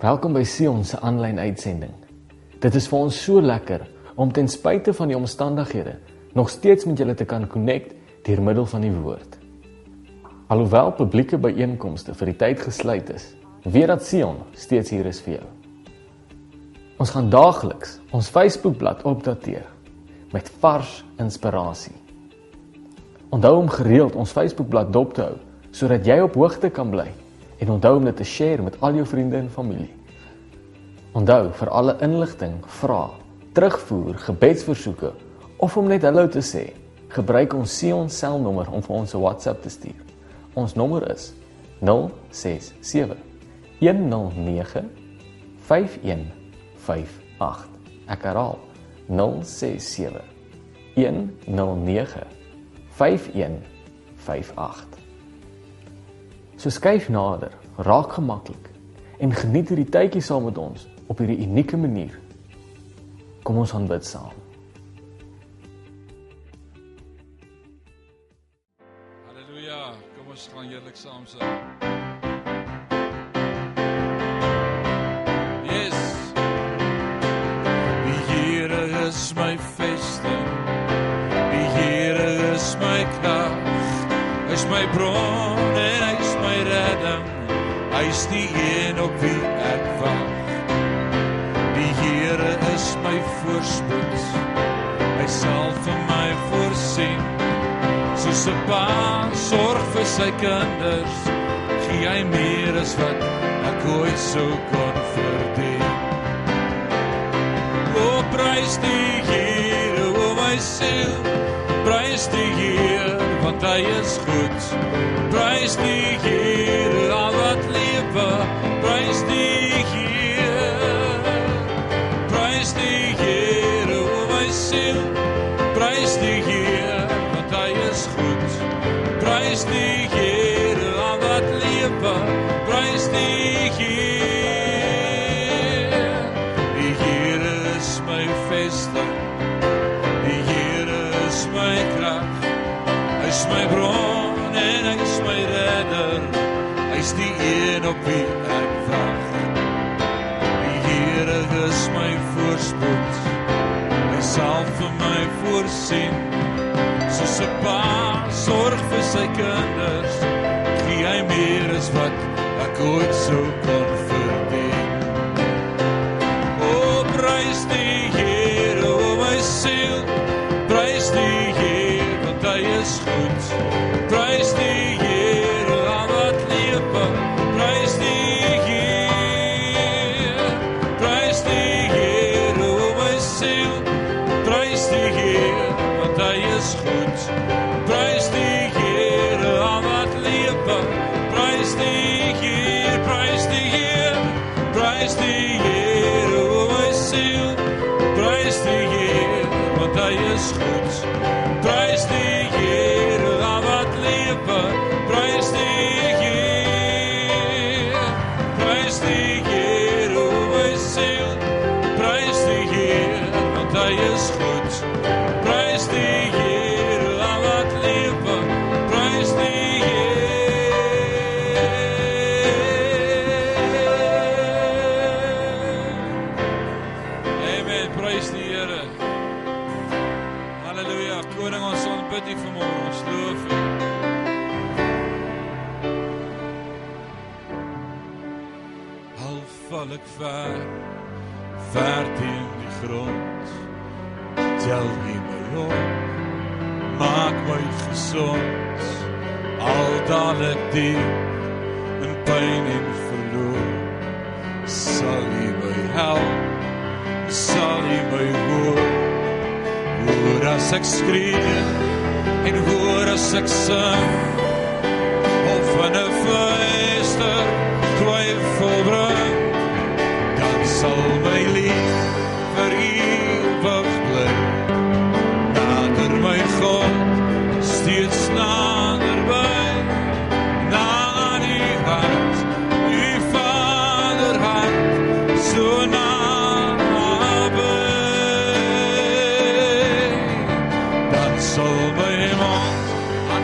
Welkom by Sion se aanlyn uitsending. Dit is vir ons so lekker om ten spyte van die omstandighede nog steeds met julle te kan connect deur middel van die woord. Alhoewel publieke byeenkomste vir die tyd gesluit is, weet dat Sion steeds hier is vir jou. Ons gaan daagliks ons Facebookblad opdateer met vars inspirasie. Onthou om gereeld ons Facebookblad dop te hou sodat jy op hoogte kan bly en onthou om dit te share met al jou vriende en familie. Onthou vir alle inligting, vrae, terugvoer, gebedsversoeke of om net hallo te sê, gebruik ons Sion selnommer om vir ons 'n WhatsApp te stuur. Ons nommer is 067 109 5158. Ek herhaal 067 109 5158. So skuif nader, raak gemaklik en geniet hierdie tydjie saam met ons op hierdie unieke manier. Kom ons aanbid saam. Halleluja. Kom ons gaan heerlik saam sing. Yes. Die Here is my vesting. Die Here is my krag. Hy is my bron en hy is redding. Hy is die een op wie ek wag. Die Here is my voorspoed. Hy sal vir my voorsien. Soos 'n pa sorg vir sy kinders, gee hy meer as wat ek ooit sou kon verdien. O prys die Here, o my siel, prys die Here, want hy is goed. Prys die Here, al wat lewe, op wie ek wag. Die Here is my voorspoed. Hy sal vir my voorsien. Soos 'n pa sorg vir sy kinders, gee hy meer as wat ek ooit sou kon verdien.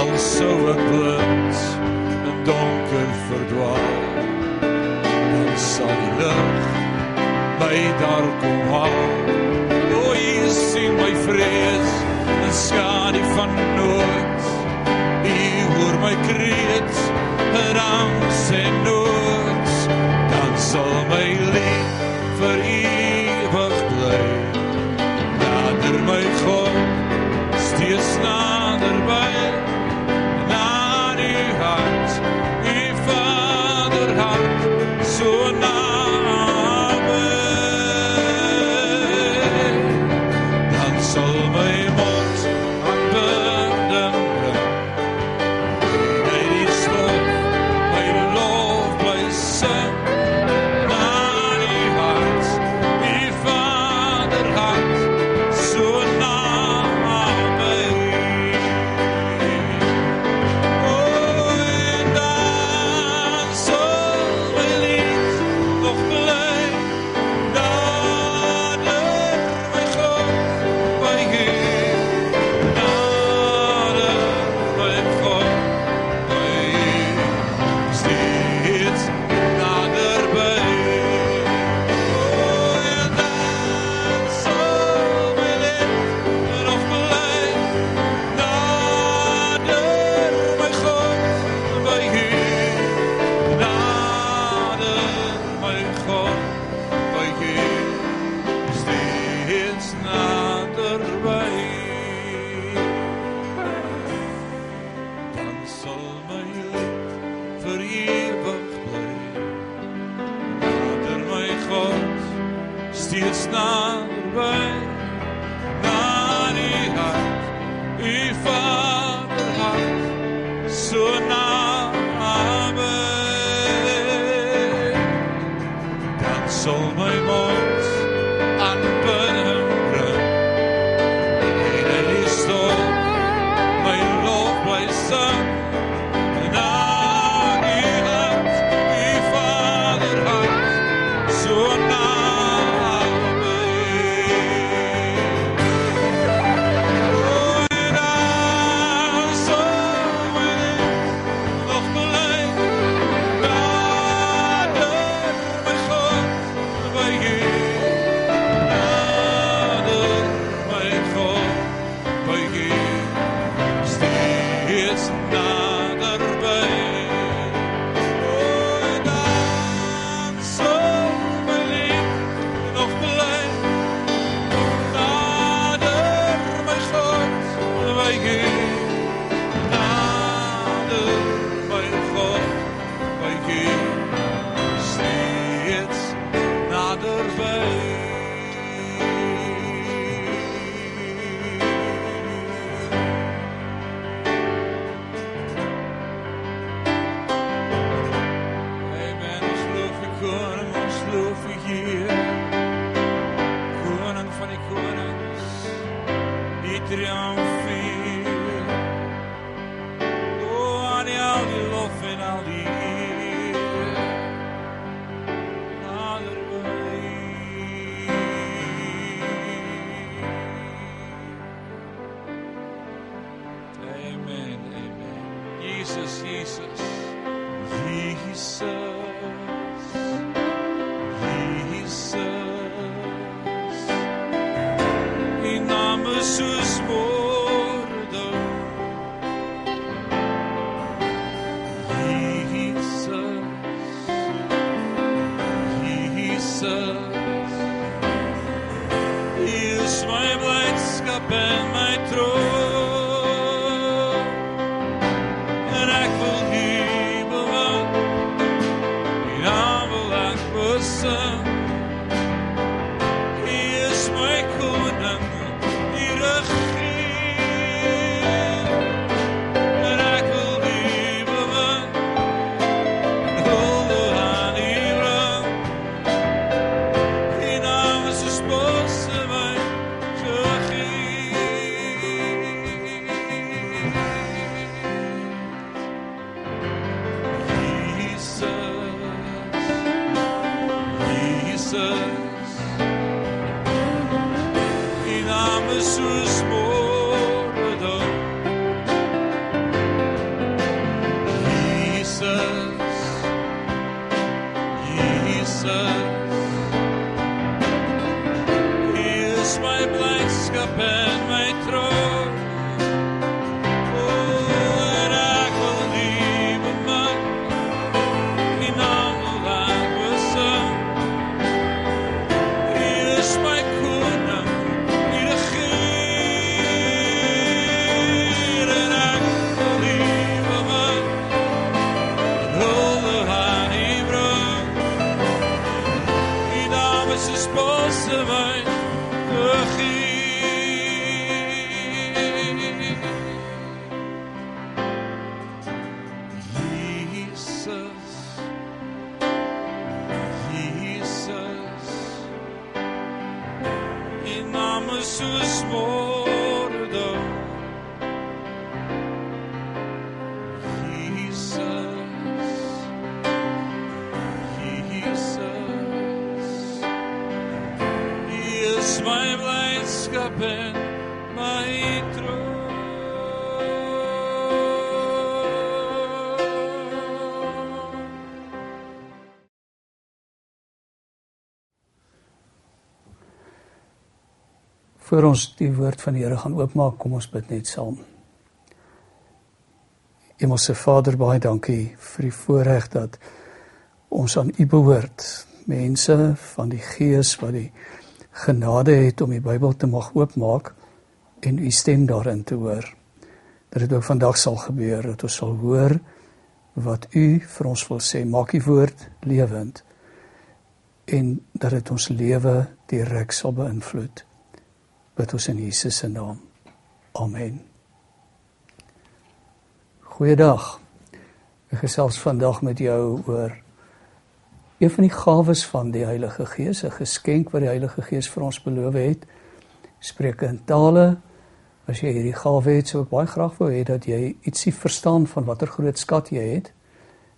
als sou ek blind in donker verdwaal dan sal die lig my daar kom haal. O oh, hier sien my vrees en skadu van nood. U hoor my kreet en angs en nood. Dan sal my lief vir ewig bly. Nader my God sal my lied vir ewig bly. Nader my God, steeds naby, na die hart, u Vader. Voor ons die woord van die Here gaan oopmaak, kom ons bid net saam. Hemelse Vader, baie dankie vir die voorreg dat ons aan U behoort. Mense van die Gees wat die genade het om die Bybel te mag oopmaak en U stem daarin te hoor. Dat dit ook vandag sal gebeur dat ons sal hoor wat U vir ons wil sê. Maak U woord lewend en dat dit ons lewe direk sal beïnvloed bid ons in Jesus se naam. Amen. Goeiedag. Ek gesels vandag met jou oor een van die gawes van die Heilige Gees, 'n geskenk wat die Heilige Gees vir ons beloof het. Spreuke in tale. As jy hierdie gawe het, sou ek baie graag wou hê dat jy ietsie verstaan van watter groot skat jy het.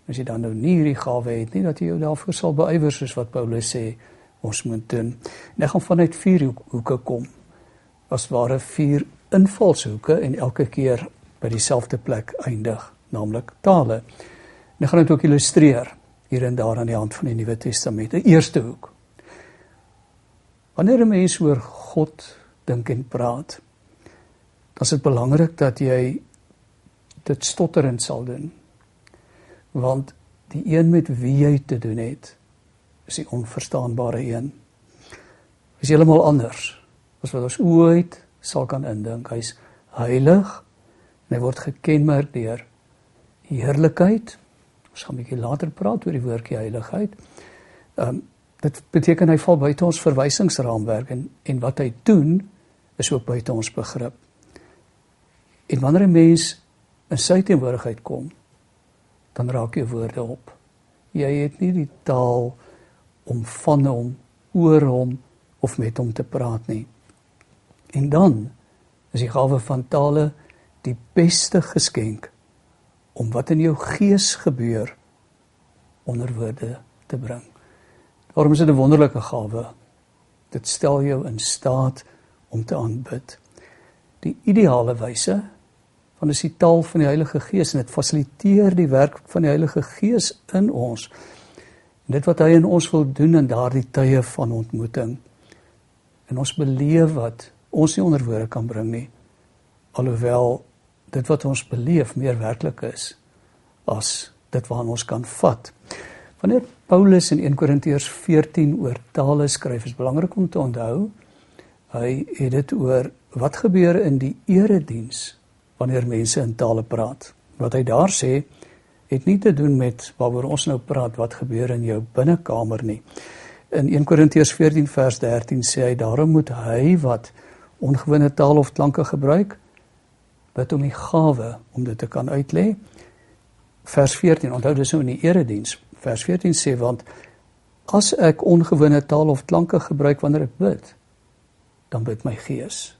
As jy dan nou nie hierdie gawe het nie, dat jy jou daarvoor sal beywer soos wat Paulus sê ons moet doen. En ek gaan vanuit vier hoek, hoeke kom as ware vier invalshoeke en elke keer by dieselfde plek eindig, naamlik tale. En ek gaan dit ook illustreer hier en daar aan die hand van die Nuwe Testament. Die eerste hoek. Wanneer 'n mens oor God dink en praat, dan is dit belangrik dat jy dit stotterend sal doen. Want die een met wie jy te doen het, is die onverstaanbare een. Is heeltemal anders as wat ons ooit sal kan indink. Hy's heilig en hy word gekenmerk deur heerlikheid. Ons gaan 'n bietjie later praat oor die woordjie heiligheid. Ehm um, dit beteken hy val buite ons verwysingsraamwerk en en wat hy doen is ook buite ons begrip. En wanneer 'n mens in sy teenwoordigheid kom, dan raak jy woorde op. Jy het nie die taal om van hom, oor hom of met hom te praat nie. En dan is die gawe van tale die beste geskenk om wat in jou gees gebeur onder woorde te bring. Daarom is dit 'n wonderlike gawe. Dit stel jou in staat om te aanbid. Die ideale wyse van is die taal van die Heilige Gees en dit fasiliteer die werk van die Heilige Gees in ons. En dit wat hy in ons wil doen in daardie tye van ontmoeting. En ons beleef wat ons nie onder woorde kan bring nie. Alhoewel dit wat ons beleef meer werklik is as dit waarna ons kan vat. Wanneer Paulus in 1 Korintiërs 14 oor tale skryf, is belangrik om te onthou hy het dit oor wat gebeur in die erediens wanneer mense in tale praat. Wat hy daar sê het nie te doen met waaroor ons nou praat wat gebeur in jou binnekamer nie. In 1 Korintiërs 14 vers 13 sê hy daarom moet hy wat ongewone taal of klanke gebruik bid om die gawe om dit te kan uitlê. Vers 14 onthou dis nou in die erediens. Vers 14 sê want as ek ongewone taal of klanke gebruik wanneer ek bid dan bid my gees.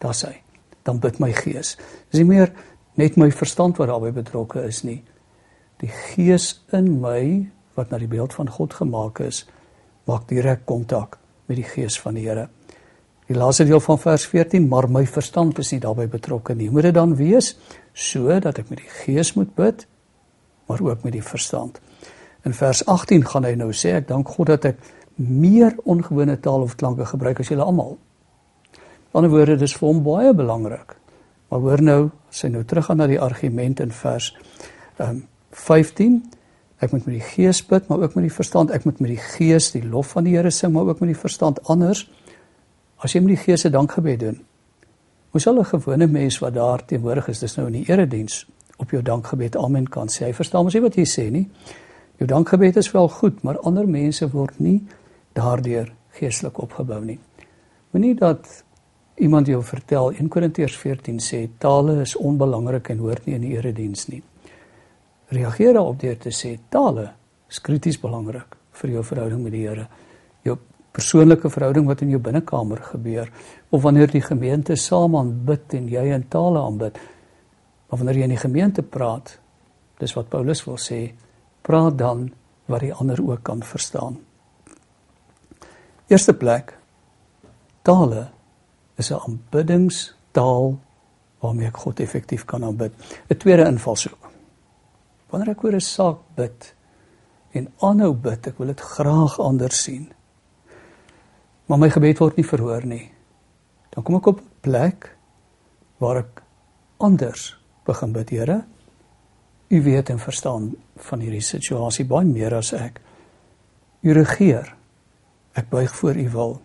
Daar's hy. Dan bid my gees. Dis nie meer net my verstand wat daarbey betrokke is nie. Die gees in my wat na die beeld van God gemaak is, maak direk kontak met die gees van die Here. Die laaste deel van vers 14, maar my verstand is nie daarbey betrokke nie. Moet dit dan wees sodat ek met die gees moet bid, maar ook met die verstand. In vers 18 gaan hy nou sê ek dank God dat ek meer ongewone taal of klanke gebruik as julle almal. Aan die ander woorde dis vir hom baie belangrik. Maar hoor nou, as hy nou teruggaan na die argument in vers ehm um, 15, ek moet met die gees bid, maar ook met die verstand. Ek moet met die gees die lof van die Here sing, maar ook met die verstand anders. As jy met die gees se dankgebed doen, hoe sal 'n gewone mens wat daar teenwoordig is, dis nou in die erediens, op jou dankgebed amen kan sê. Hy verstaan mos nie wat jy sê nie. Jou dankgebed is wel goed, maar ander mense word nie daardeur geestelik opgebou nie. Moenie dat iemand jou vertel 1 Korintiërs 14 sê tale is onbelangrik en hoort nie in die erediens nie. Reageer daarop deur te sê tale is krities belangrik vir jou verhouding met die Here. Persoonlike verhouding wat in jou binnekamer gebeur of wanneer die gemeente saam aanbid en jy in tale aanbid. Maar wanneer jy in die gemeente praat, dis wat Paulus wil sê, praat dan wat die ander ook kan verstaan. Eerste plek tale is 'n aanbiddingstaal waarmee ek God effektief kan aanbid. 'n Tweede invalshoek. Wanneer ek oor 'n saak bid en aanhou bid, ek wil dit graag anders sien. Maar my gebed word nie verhoor nie. Dan kom ek op 'n plek waar ek anders begin bid, Here. U weet en verstaan van hierdie situasie baie meer as ek. U regeer. Ek buig voor u wil.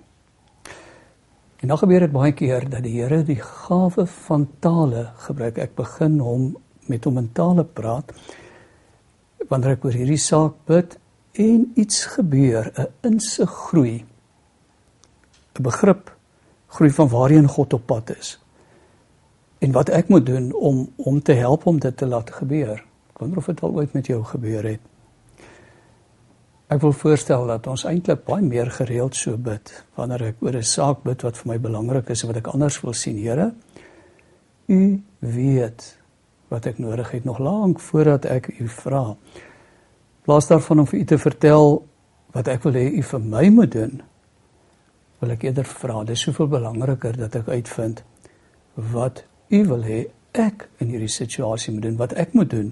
En dan gebeur dit baie keer dat die Here die gawe van tale gebruik. Ek begin hom met hom in tale praat wanneer ek oor hierdie saak bid en iets gebeur, 'n insig groei. 'n Begrip groei van waarheen God op pad is. En wat ek moet doen om om te help om dit te laat gebeur. Ek wonder of dit al ooit met jou gebeur het. Ek wil voorstel dat ons eintlik baie meer gereeld so bid wanneer ek oor 'n saak bid wat vir my belangrik is en wat ek anders wil sien, Here. U weet wat ek nodig het nog lank voordat ek u vra. Plaas daarvan om vir u te vertel wat ek wil hê u vir my moet doen. Wil ek eerder vra, dis soveel belangriker dat ek uitvind wat u wil hê ek in hierdie situasie moet doen, wat ek moet doen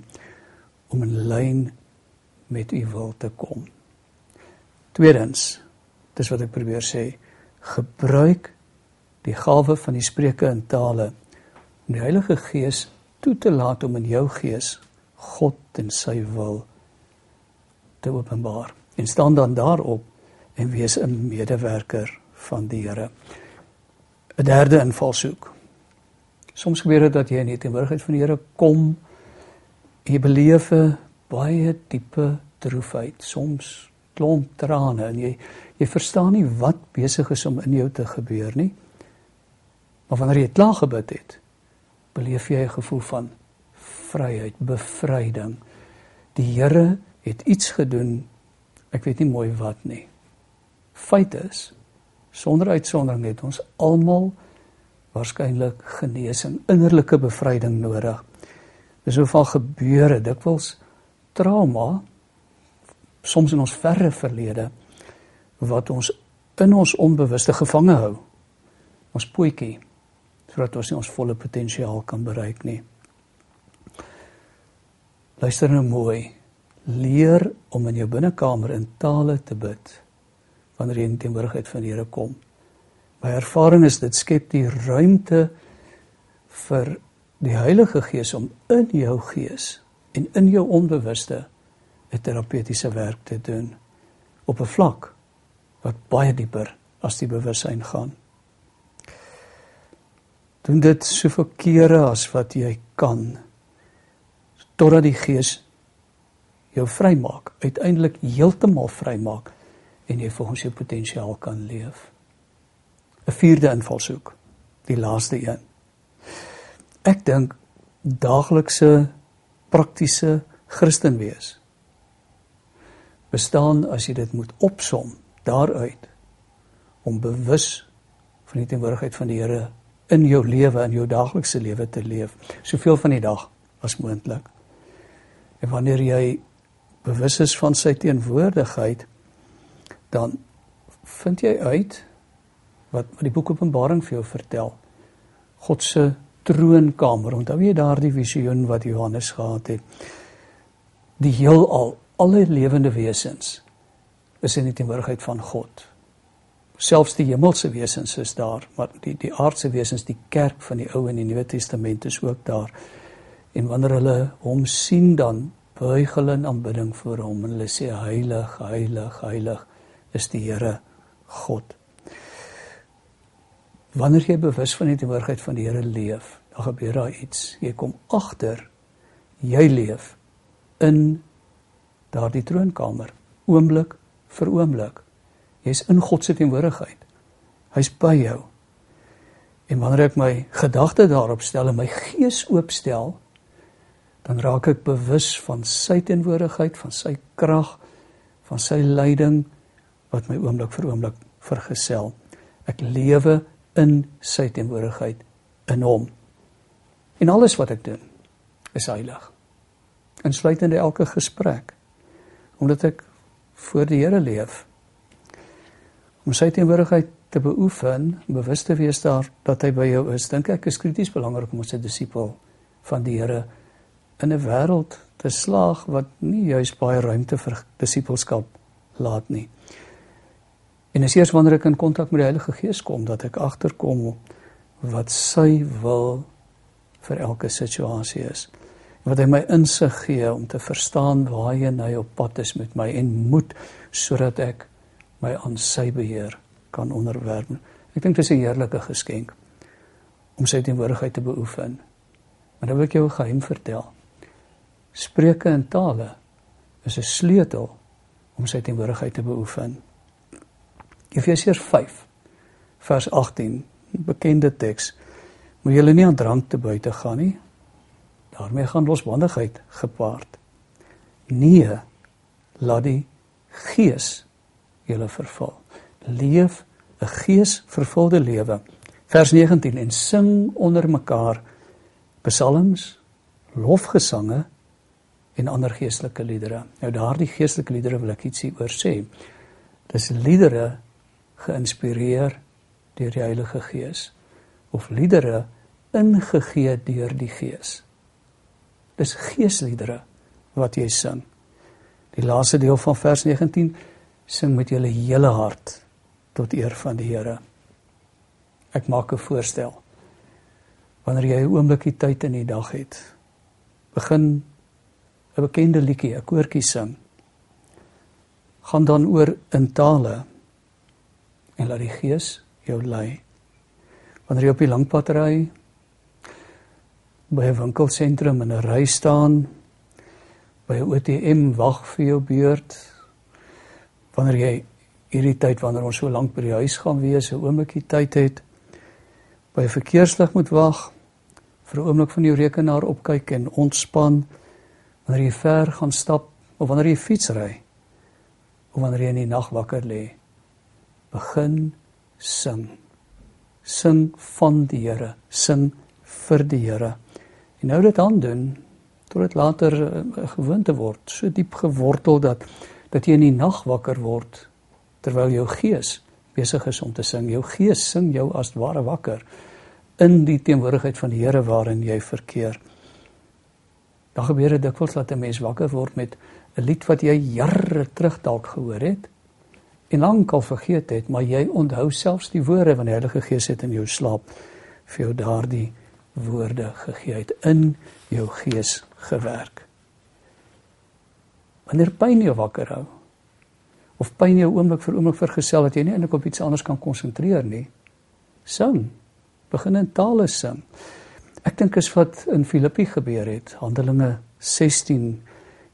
om in lyn met u wil te kom. Tweedens, dis wat ek probeer sê, gebruik die gawe van die spreuke in tale om die Heilige Gees toe te laat om in jou gees God en sy wil te openbaar. En staan dan daarop en wees 'n medewerker van die Here. 'n Derde invalshoek. Soms gebeur dit dat jy in die teenwoordigheid van die Here kom en jy beleef baie diepe droefheid, soms klomp trane en jy jy verstaan nie wat besig is om in jou te gebeur nie. Maar wanneer jy klaar gebid het, beleef jy 'n gevoel van vryheid, bevryding. Die Here het iets gedoen. Ek weet nie mooi wat nie. Feit is sonder uitsondering het ons almal waarskynlik genesing, innerlike bevryding nodig. Dis hoe van gebeure dikwels trauma soms in ons verre verlede wat ons in ons onbewuste gevange hou. Ons poetjie sodat ons nie ons volle potensiaal kan bereik nie. Luister nou mooi. Leer om in jou binnekamer in tale te bid wanneer jy in teenwoordigheid van die Here kom. My ervaring is dit skep die ruimte vir die Heilige Gees om in jou gees en in jou onbewuste 'n terapeutiese werk te doen op 'n vlak wat baie dieper as die bewussyn gaan. Doen dit soveel kere as wat jy kan totdat die Gees jou vrymaak, uiteindelik heeltemal vrymaak en jy volgens jou potensiaal kan leef. 'n Vierde invalshoek, die laaste een. Ek dink daaglikse praktiese Christen wees bestaan as jy dit moet opsom daaruit om bewus van die teenwoordigheid van die Here in jou lewe in jou daaglikse lewe te leef soveel van die dag as moontlik. En wanneer jy bewus is van sy teenwoordigheid dan vind jy uit wat wat die boek Openbaring vir jou vertel. God se troonkamer. Onthou jy daardie visioen wat Johannes gehad het? Die heelal, alle lewende wesens is in die teenwoordigheid van God. Selfs die hemelse wesens is daar, maar die die aardse wesens, die kerk van die Ou en die Nuwe Testament is ook daar. En wanneer hulle hom sien dan buig hulle in aanbidding voor hom en hulle sê heilig, heilig, heilig is die Here God. Wanneer jy bewus van die teenwoordigheid van die Here leef, dan gebeur daar iets. Jy kom agter jy leef in daardie troonkamer oomblik vir oomblik. Jy's in God se teenwoordigheid. Hy's by jou. En wanneer ek my gedagte daarop stel en my gees oopstel, dan raak ek bewus van sy teenwoordigheid, van sy krag, van sy leiding wat my oomblik vir oomblik vergesel. Ek lewe in sy teenwoordigheid in hom. En alles wat ek doen is heilig. Insluitende elke gesprek. Omdat ek voor die Here leef. Om sy teenwoordigheid te beoefen, bewus te wees daar dat hy by jou is, dink ek is krities belangrik om as 'n disipel van die Here in 'n wêreld te slaag wat nie juis baie ruimte vir disipelskap laat nie. En is eers wanneer ek in kontak met die Heilige Gees kom dat ek agterkom wat sy wil vir elke situasie is. Wat hy my insig gee om te verstaan waarheen hy op pad is met my en moed sodat ek my aan sy beheer kan onderwerp. Ek dink dit is 'n heerlike geskenk om sy teenwoordigheid te beoefen. Maar dan wil ek jou 'n geheim vertel. Spreuke in tale is 'n sleutel om sy teenwoordigheid te beoefen. Efesiërs 5 vers 18, bekende teks. Moet julle nie aan drank te buite gaan nie. daarmee gaan losbandigheid gepaard. Nee, laat die gees julle vervul. Leef 'n geesvervulde lewe. Vers 19 en sing onder mekaar psalms, lofgesange en ander geestelike liedere. Nou daardie geestelike liedere wil ek ietsie oor sê. Dis liedere geïnspireer deur die Heilige Gees of liedere ingegee deur die Gees. Dis geesliedere wat jy sing. Die laaste deel van vers 19 sing met julle hele hart tot eer van die Here. Ek maak 'n voorstel. Wanneer jy 'n oomblikie tyd in die dag het, begin 'n bekende liedjie, 'n koortjie sing. Gaan dan oor in tale en laat die Gees jou lei. Wanneer jy op die langpad ry, by 'n winkelsentrum in 'n ry staan, by 'n ATM wag vir jou beurt, wanneer jy hierdie tyd wanneer ons so lank by die huis gaan wees, 'n oomblikie tyd het, by 'n verkeerslig moet wag, vir 'n oomblik van jou rekenaar opkyk en ontspan, wanneer jy ver gaan stap of wanneer jy fiets ry, of wanneer jy in die nag wakker lê, begin sing. Sing van die Here, sing vir die Here. En nou dit aan doen tot dit later 'n uh, gewoonte word, so diep gewortel dat dat jy in die nag wakker word terwyl jou gees besig is om te sing. Jou gees sing jou as ware wakker in die teenwoordigheid van die Here waarin jy verkeer. Dan gebeur dit dikwels dat 'n mens wakker word met 'n lied wat jy jare terug dalk gehoor het en lankal vergeet het, maar jy onthou selfs die woorde van die Heilige Gees het in jou slaap vir jou daardie woorde gegee het in jou gees gewerk. Wanneer pyn jou wakker hou of pyn jou oomblik vir oomblik vergesel dat jy nie eintlik op iets anders kan konsentreer nie. Sing. Begin in tale sing. Ek dink is wat in Filippi gebeur het. Handelinge 16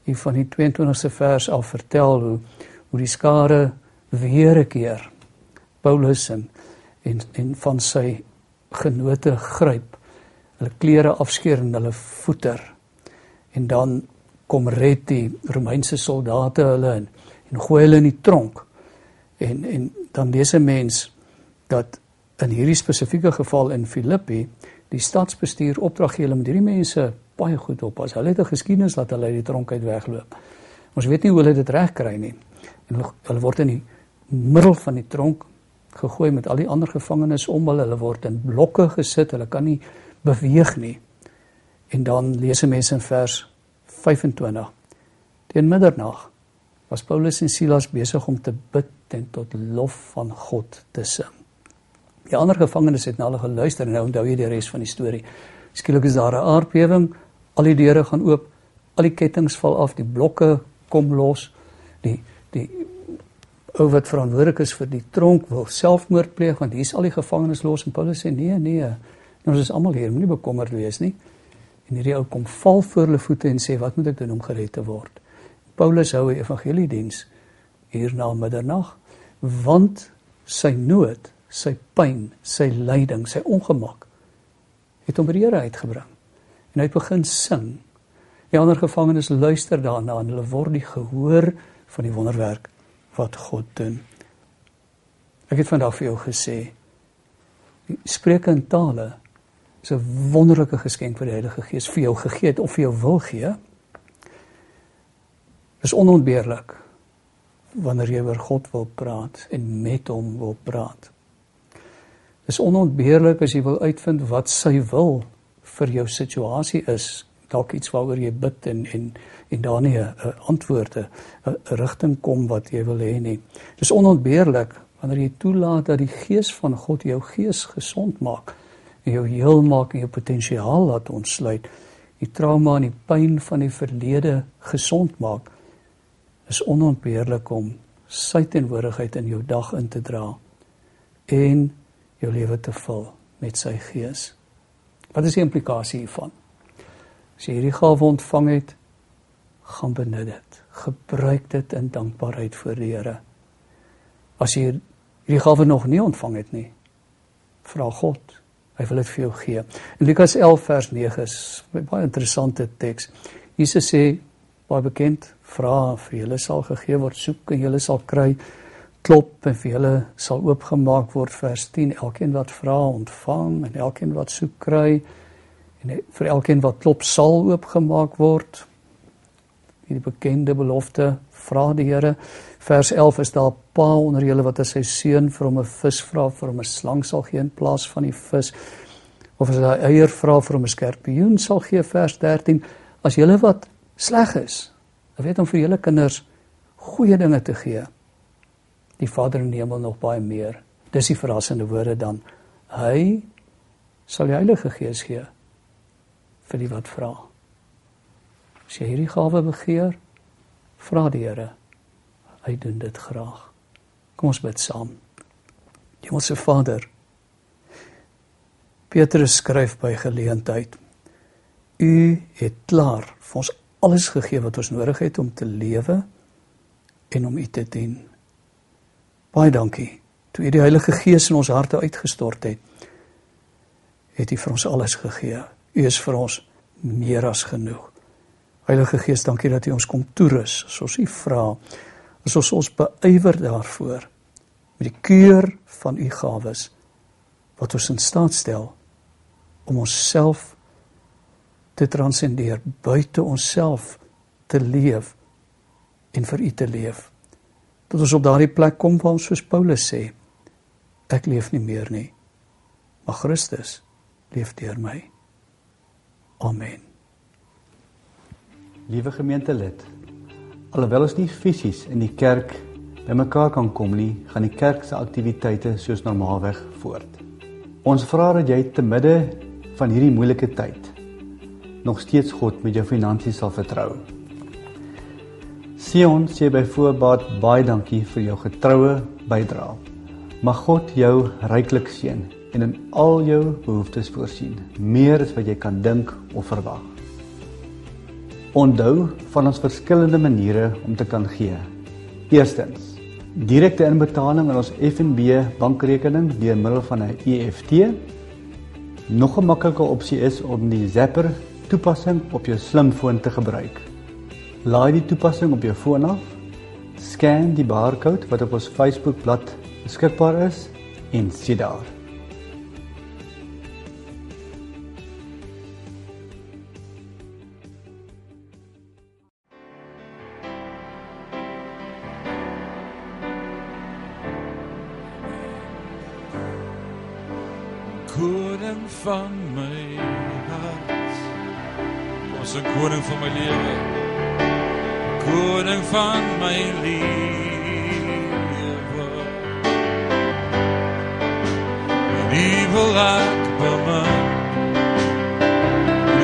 hier van die 22ste vers af vertel hoe hoe die skare weer 'n keer Paulus en en, en van sy genote gryp hulle klere afskeer en hulle voeter. En dan kom red die Romeinse soldate hulle in en gooi hulle in die tronk. En en dan lees 'n mens dat in hierdie spesifieke geval in Filippi die stadsbestuur opdrag gee om hierdie mense baie goed op as hulle het 'n geskiedenis dat hulle uit die tronk uit wegloop. Ons weet nie hoe hulle dit reg kry nie. En hulle word in die middel van die tronk gegooi met al die ander gevangenes om hulle. Hulle word in blokke gesit. Hulle kan nie beweeg nie. En dan lees mense in vers 25. Teen middernag was Paulus en Silas besig om te bid en tot lof van God te sing. Die ander gevangenes het na hulle geluister en nou onthou jy die res van die storie. Skielik is daar 'n aardbewing, al die deure gaan oop, al die kettinge val af, die blokke kom los. Die ou wat verantwoordelik is vir die tronk wil selfmoord pleeg want hier's al die gevangenes los en Paulus sê nee nee, ons is almal hier, moenie bekommerd wees nie. En hierdie ou kom val voor hulle voete en sê wat moet ek doen om gered te word? Paulus hou 'n evangeliediens hier na middernag want sy nood, sy pyn, sy lyding, sy ongemak het hom by die Here uitgebring. En hy begin sing. Die ander gevangenes luister daarna en hulle word die gehoor van die wonderwerk wat God doen. Ek het vandag vir jou gesê spreek in tale is 'n wonderlike geskenk vir die Heilige Gees vir jou gegee het of vir jou wil gee. Dis onontbeerlik wanneer jy oor God wil praat en met hom wil praat. Dis onontbeerlik as jy wil uitvind wat sy wil vir jou situasie is, dalk iets waaroor jy bid en en en daar nie 'n antwoord 'n rigting kom wat jy wil hê nie. Dis onontbeerlik wanneer jy toelaat dat die gees van God jou gees gesond maak en jou heel maak en jou potensiaal laat ontsluit. Die trauma en die pyn van die verlede gesond maak is onontbeerlik om sy teenwoordigheid in jou dag in te dra en jou lewe te vul met sy gees. Wat is die implikasie hiervan? As jy hierdie gawe ontvang het, gaan benut dit. Gebruik dit in dankbaarheid voor die Here. As jy hierdie gawe nog nie ontvang het nie, vra God. Hy wil dit vir jou gee. In Lukas 11 vers 9 is 'n baie interessante teks. Jesus sê baie bekend, vra vir julle sal gegee word, soek en julle sal kry, klop en vir julle sal oopgemaak word vers 10. Elkeen wat vra, ontvang en elkeen wat soek kry en vir elkeen wat klop sal oopgemaak word. Hierdie bekende belofte vra die Here. Vers 11 is daar 'n pa onder julle wat as sy seun vir hom 'n vis vra, vir hom 'n slang sal gee in plaas van die vis. Of as hy eier vra vir hom 'n skorpioen sal gee vers 13. As julle wat sleg is, weet om vir julle kinders goeie dinge te gee. Die Vader in die hemel nog baie meer. Dis die verrassende woorde dan. Hy sal die Heilige Gees gee vir die wat vra. As jy hierdie gawe begeer, vra die Here. Hy doen dit graag. Kom ons bid saam. Hemelse Vader, Petrus skryf by geleentheid. U het klaar vir ons alles gegee wat ons nodig het om te lewe en om U te dien. Baie dankie. Toe U die Heilige Gees in ons harte uitgestort het, het U vir ons alles gegee. U is vir ons meer as genoeg. Heilige Gees, dankie dat U ons kom toerus as ons U vra. As ons ons beywer daarvoor met die keur van U gawes wat ons in staat stel om onsself te transcendeer, buite onsself te leef en vir U te leef. Dat ons op daardie plek kom waar ons soos Paulus sê, ek leef nie meer nie, maar Christus leef deur my. Amen. Liewe gemeentelid, alhoewel ons nie fisies in die kerk bymekaar kan kom nie, gaan die kerk se aktiwiteite soos normaalweg voort. Ons vra dat jy te midde van hierdie moeilike tyd nog steeds God met jou finansies sal vertrou. Sion sê by voorbaat baie dankie vir jou getroue bydrae. Mag God jou ryklik seën en in al jou behoeftes voorsien, meer as wat jy kan dink of verwag. Onthou van ons verskillende maniere om te kan gee. Eerstens, direkte inbetaling in ons FNB bankrekening deur middel van 'n EFT. Nog 'n maklike opsie is om die Zapper toepassing op jou slimfoon te gebruik. Laai die toepassing op jou foon af, scan die barcode wat op ons Facebook-blad beskikbaar is en sien daar. Koning van my hart. Ons is koning van my lewe. Koning van my lewe. Wie wil ek bemin?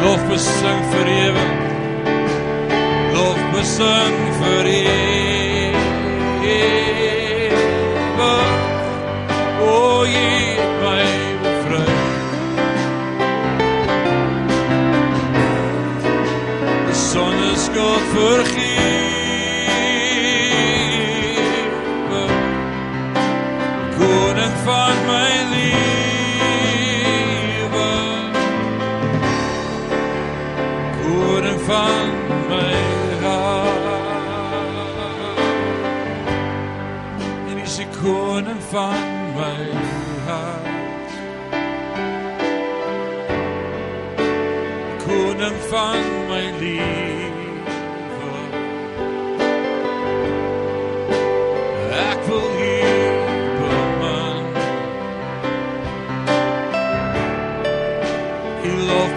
Lof besing vir ewig. Lof besing vir ewig. Sonneskuld vergewe. Koning van my lewe. Koning van my hart. En is die koning van my hart. Koning van my lewe.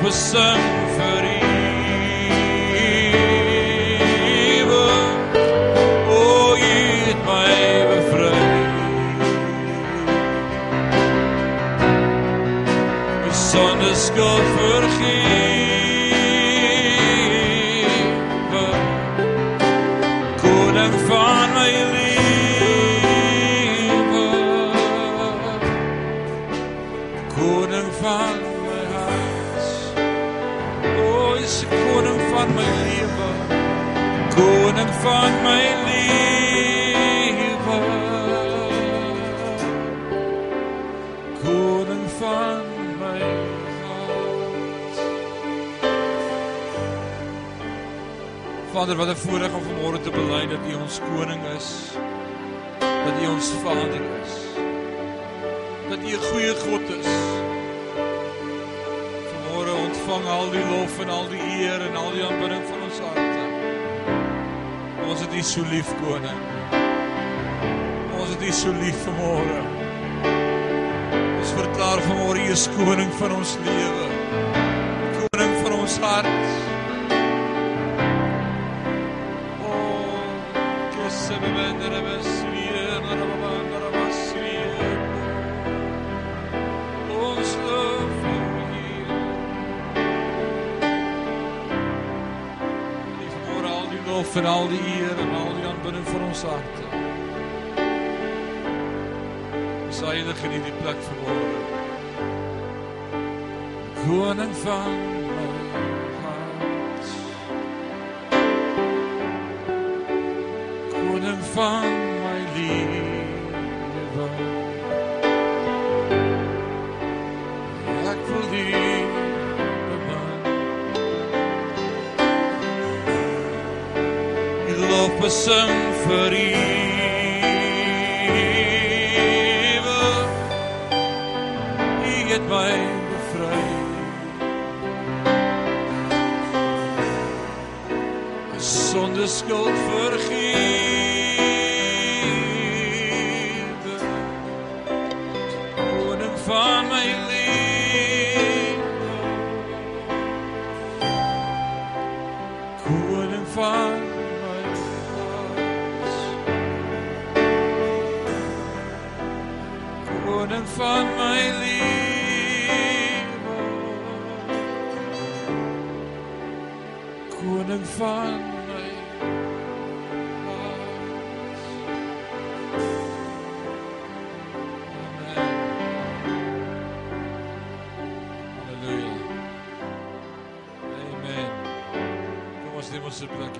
U lof Koning van my lewe. Koning van my hart. Vader, wat 'n voorreg om vanmôre te bely dat U ons koning is. Dat U ons Vader is. Dat U 'n goeie God is. Vanmôre ontvang al die lof en al die eer en al die aanbidding van ons harte. Ons het U so lief, koning. Ons het U so lief vanmôre. Ons verklaar vanmôre U is koning van ons lewe. Koning van ons hart. Die en al die eer en al die aanbidding van ons harte. Ons heilig in hierdie plek vanmôre. Koning van my hart. Koning van my lewe. Ek wil U besing vir ewig. U het my bevry. Sonde skuld vergewe. My lewe. Koning van my hart. Amen. Halleluja. Amen. Kom ons neem ons plek.